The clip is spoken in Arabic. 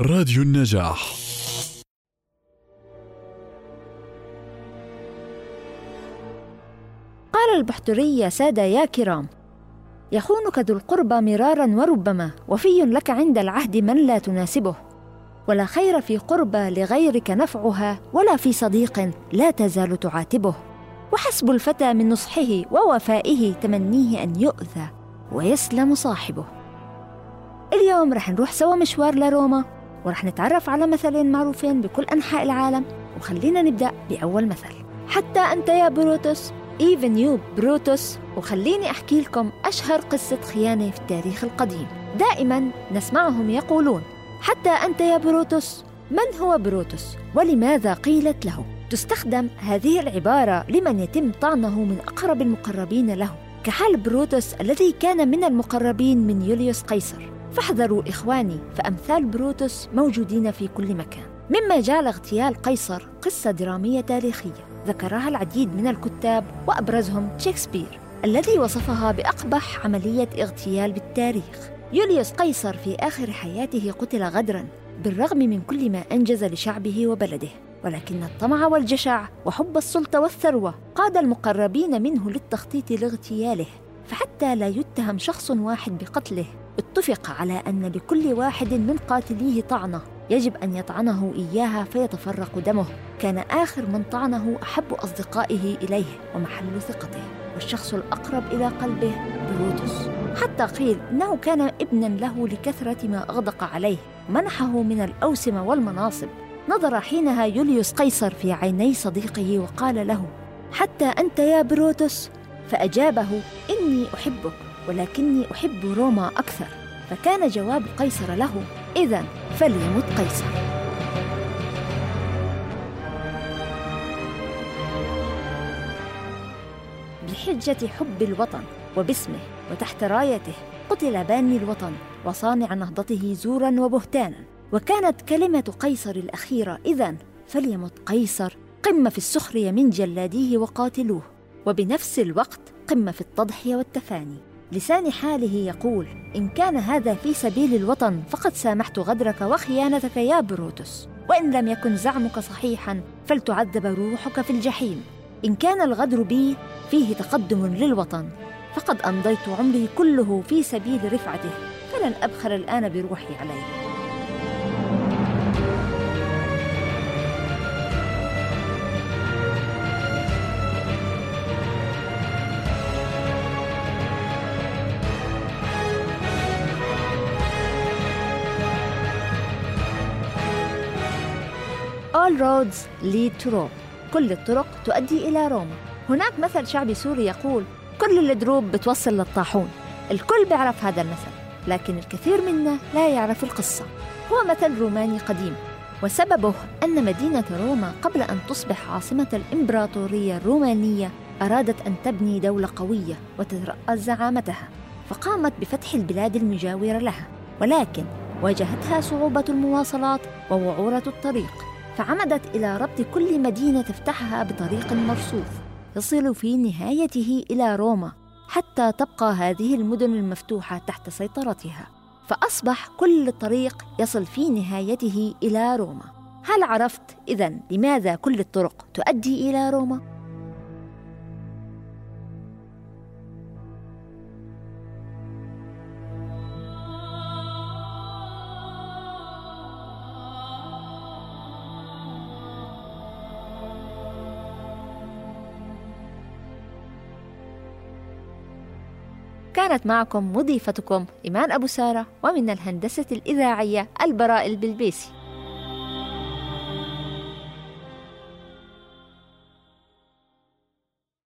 راديو النجاح. قال البحتري يا سادة يا كرام يخونك ذو القربى مرارا وربما وفي لك عند العهد من لا تناسبه. ولا خير في قربى لغيرك نفعها ولا في صديق لا تزال تعاتبه. وحسب الفتى من نصحه ووفائه تمنيه أن يؤذى ويسلم صاحبه. اليوم رح نروح سوا مشوار لروما. ورح نتعرف على مثلين معروفين بكل أنحاء العالم وخلينا نبدأ بأول مثل. حتى أنت يا بروتوس even you بروتوس وخليني أحكي لكم أشهر قصة خيانة في التاريخ القديم. دائما نسمعهم يقولون حتى أنت يا بروتوس من هو بروتوس؟ ولماذا قيلت له؟ تستخدم هذه العبارة لمن يتم طعنه من أقرب المقربين له كحال بروتوس الذي كان من المقربين من يوليوس قيصر. فاحذروا إخواني فأمثال بروتوس موجودين في كل مكان. مما جعل اغتيال قيصر قصة درامية تاريخية ذكرها العديد من الكتاب وأبرزهم شكسبير الذي وصفها بأقبح عملية اغتيال بالتاريخ. يوليوس قيصر في آخر حياته قتل غدرا بالرغم من كل ما أنجز لشعبه وبلده. ولكن الطمع والجشع وحب السلطة والثروة قاد المقربين منه للتخطيط لاغتياله فحتى لا يتهم شخص واحد بقتله اتفق على أن لكل واحد من قاتليه طعنة. يجب أن يطعنه إياها فيتفرق دمه. كان آخر من طعنه أحب أصدقائه إليه ومحل ثقته والشخص الأقرب إلى قلبه بروتوس. حتى قيل إنه كان ابنا له لكثرة ما أغدق عليه منحه من الأوسمة والمناصب. نظر حينها يوليوس قيصر في عيني صديقه وقال له حتى أنت يا بروتوس؟ فأجابه إني أحبك. ولكني أحب روما أكثر فكان جواب قيصر له إذا فليمت قيصر. بحجة حب الوطن وباسمه وتحت رايته قتل باني الوطن وصانع نهضته زورا وبهتانا. وكانت كلمة قيصر الأخيرة إذا فليمت قيصر قمة في السخرية من جلاديه وقاتلوه وبنفس الوقت قمة في التضحية والتفاني. لسان حاله يقول إن كان هذا في سبيل الوطن فقد سامحت غدرك وخيانتك يا بروتوس. وإن لم يكن زعمك صحيحا فلتعذب روحك في الجحيم. إن كان الغدر بي فيه تقدم للوطن. فقد أمضيت عمري كله في سبيل رفعته فلن أبخل الآن بروحي عليه. All roads lead to Rome. كل الطرق تؤدي إلى روما هناك مثل شعبي سوري يقول كل الدروب بتوصل للطاحون. الكل بيعرف هذا المثل لكن الكثير منا لا يعرف القصة. هو مثل روماني قديم وسببه أن مدينة روما قبل أن تصبح عاصمة الإمبراطورية الرومانية أرادت أن تبني دولة قوية وتترأس زعامتها فقامت بفتح البلاد المجاورة لها ولكن واجهتها صعوبة المواصلات ووعورة الطريق. فعمدت إلى ربط كل مدينة تفتحها بطريق مرصوف يصل في نهايته إلى روما حتى تبقى هذه المدن المفتوحة تحت سيطرتها فأصبح كل طريق يصل في نهايته إلى روما هل عرفت إذا لماذا كل الطرق تؤدي إلى روما؟ كانت معكم مضيفتكم إيمان أبو سارة ومن الهندسة الإذاعية البراء البلبيسي.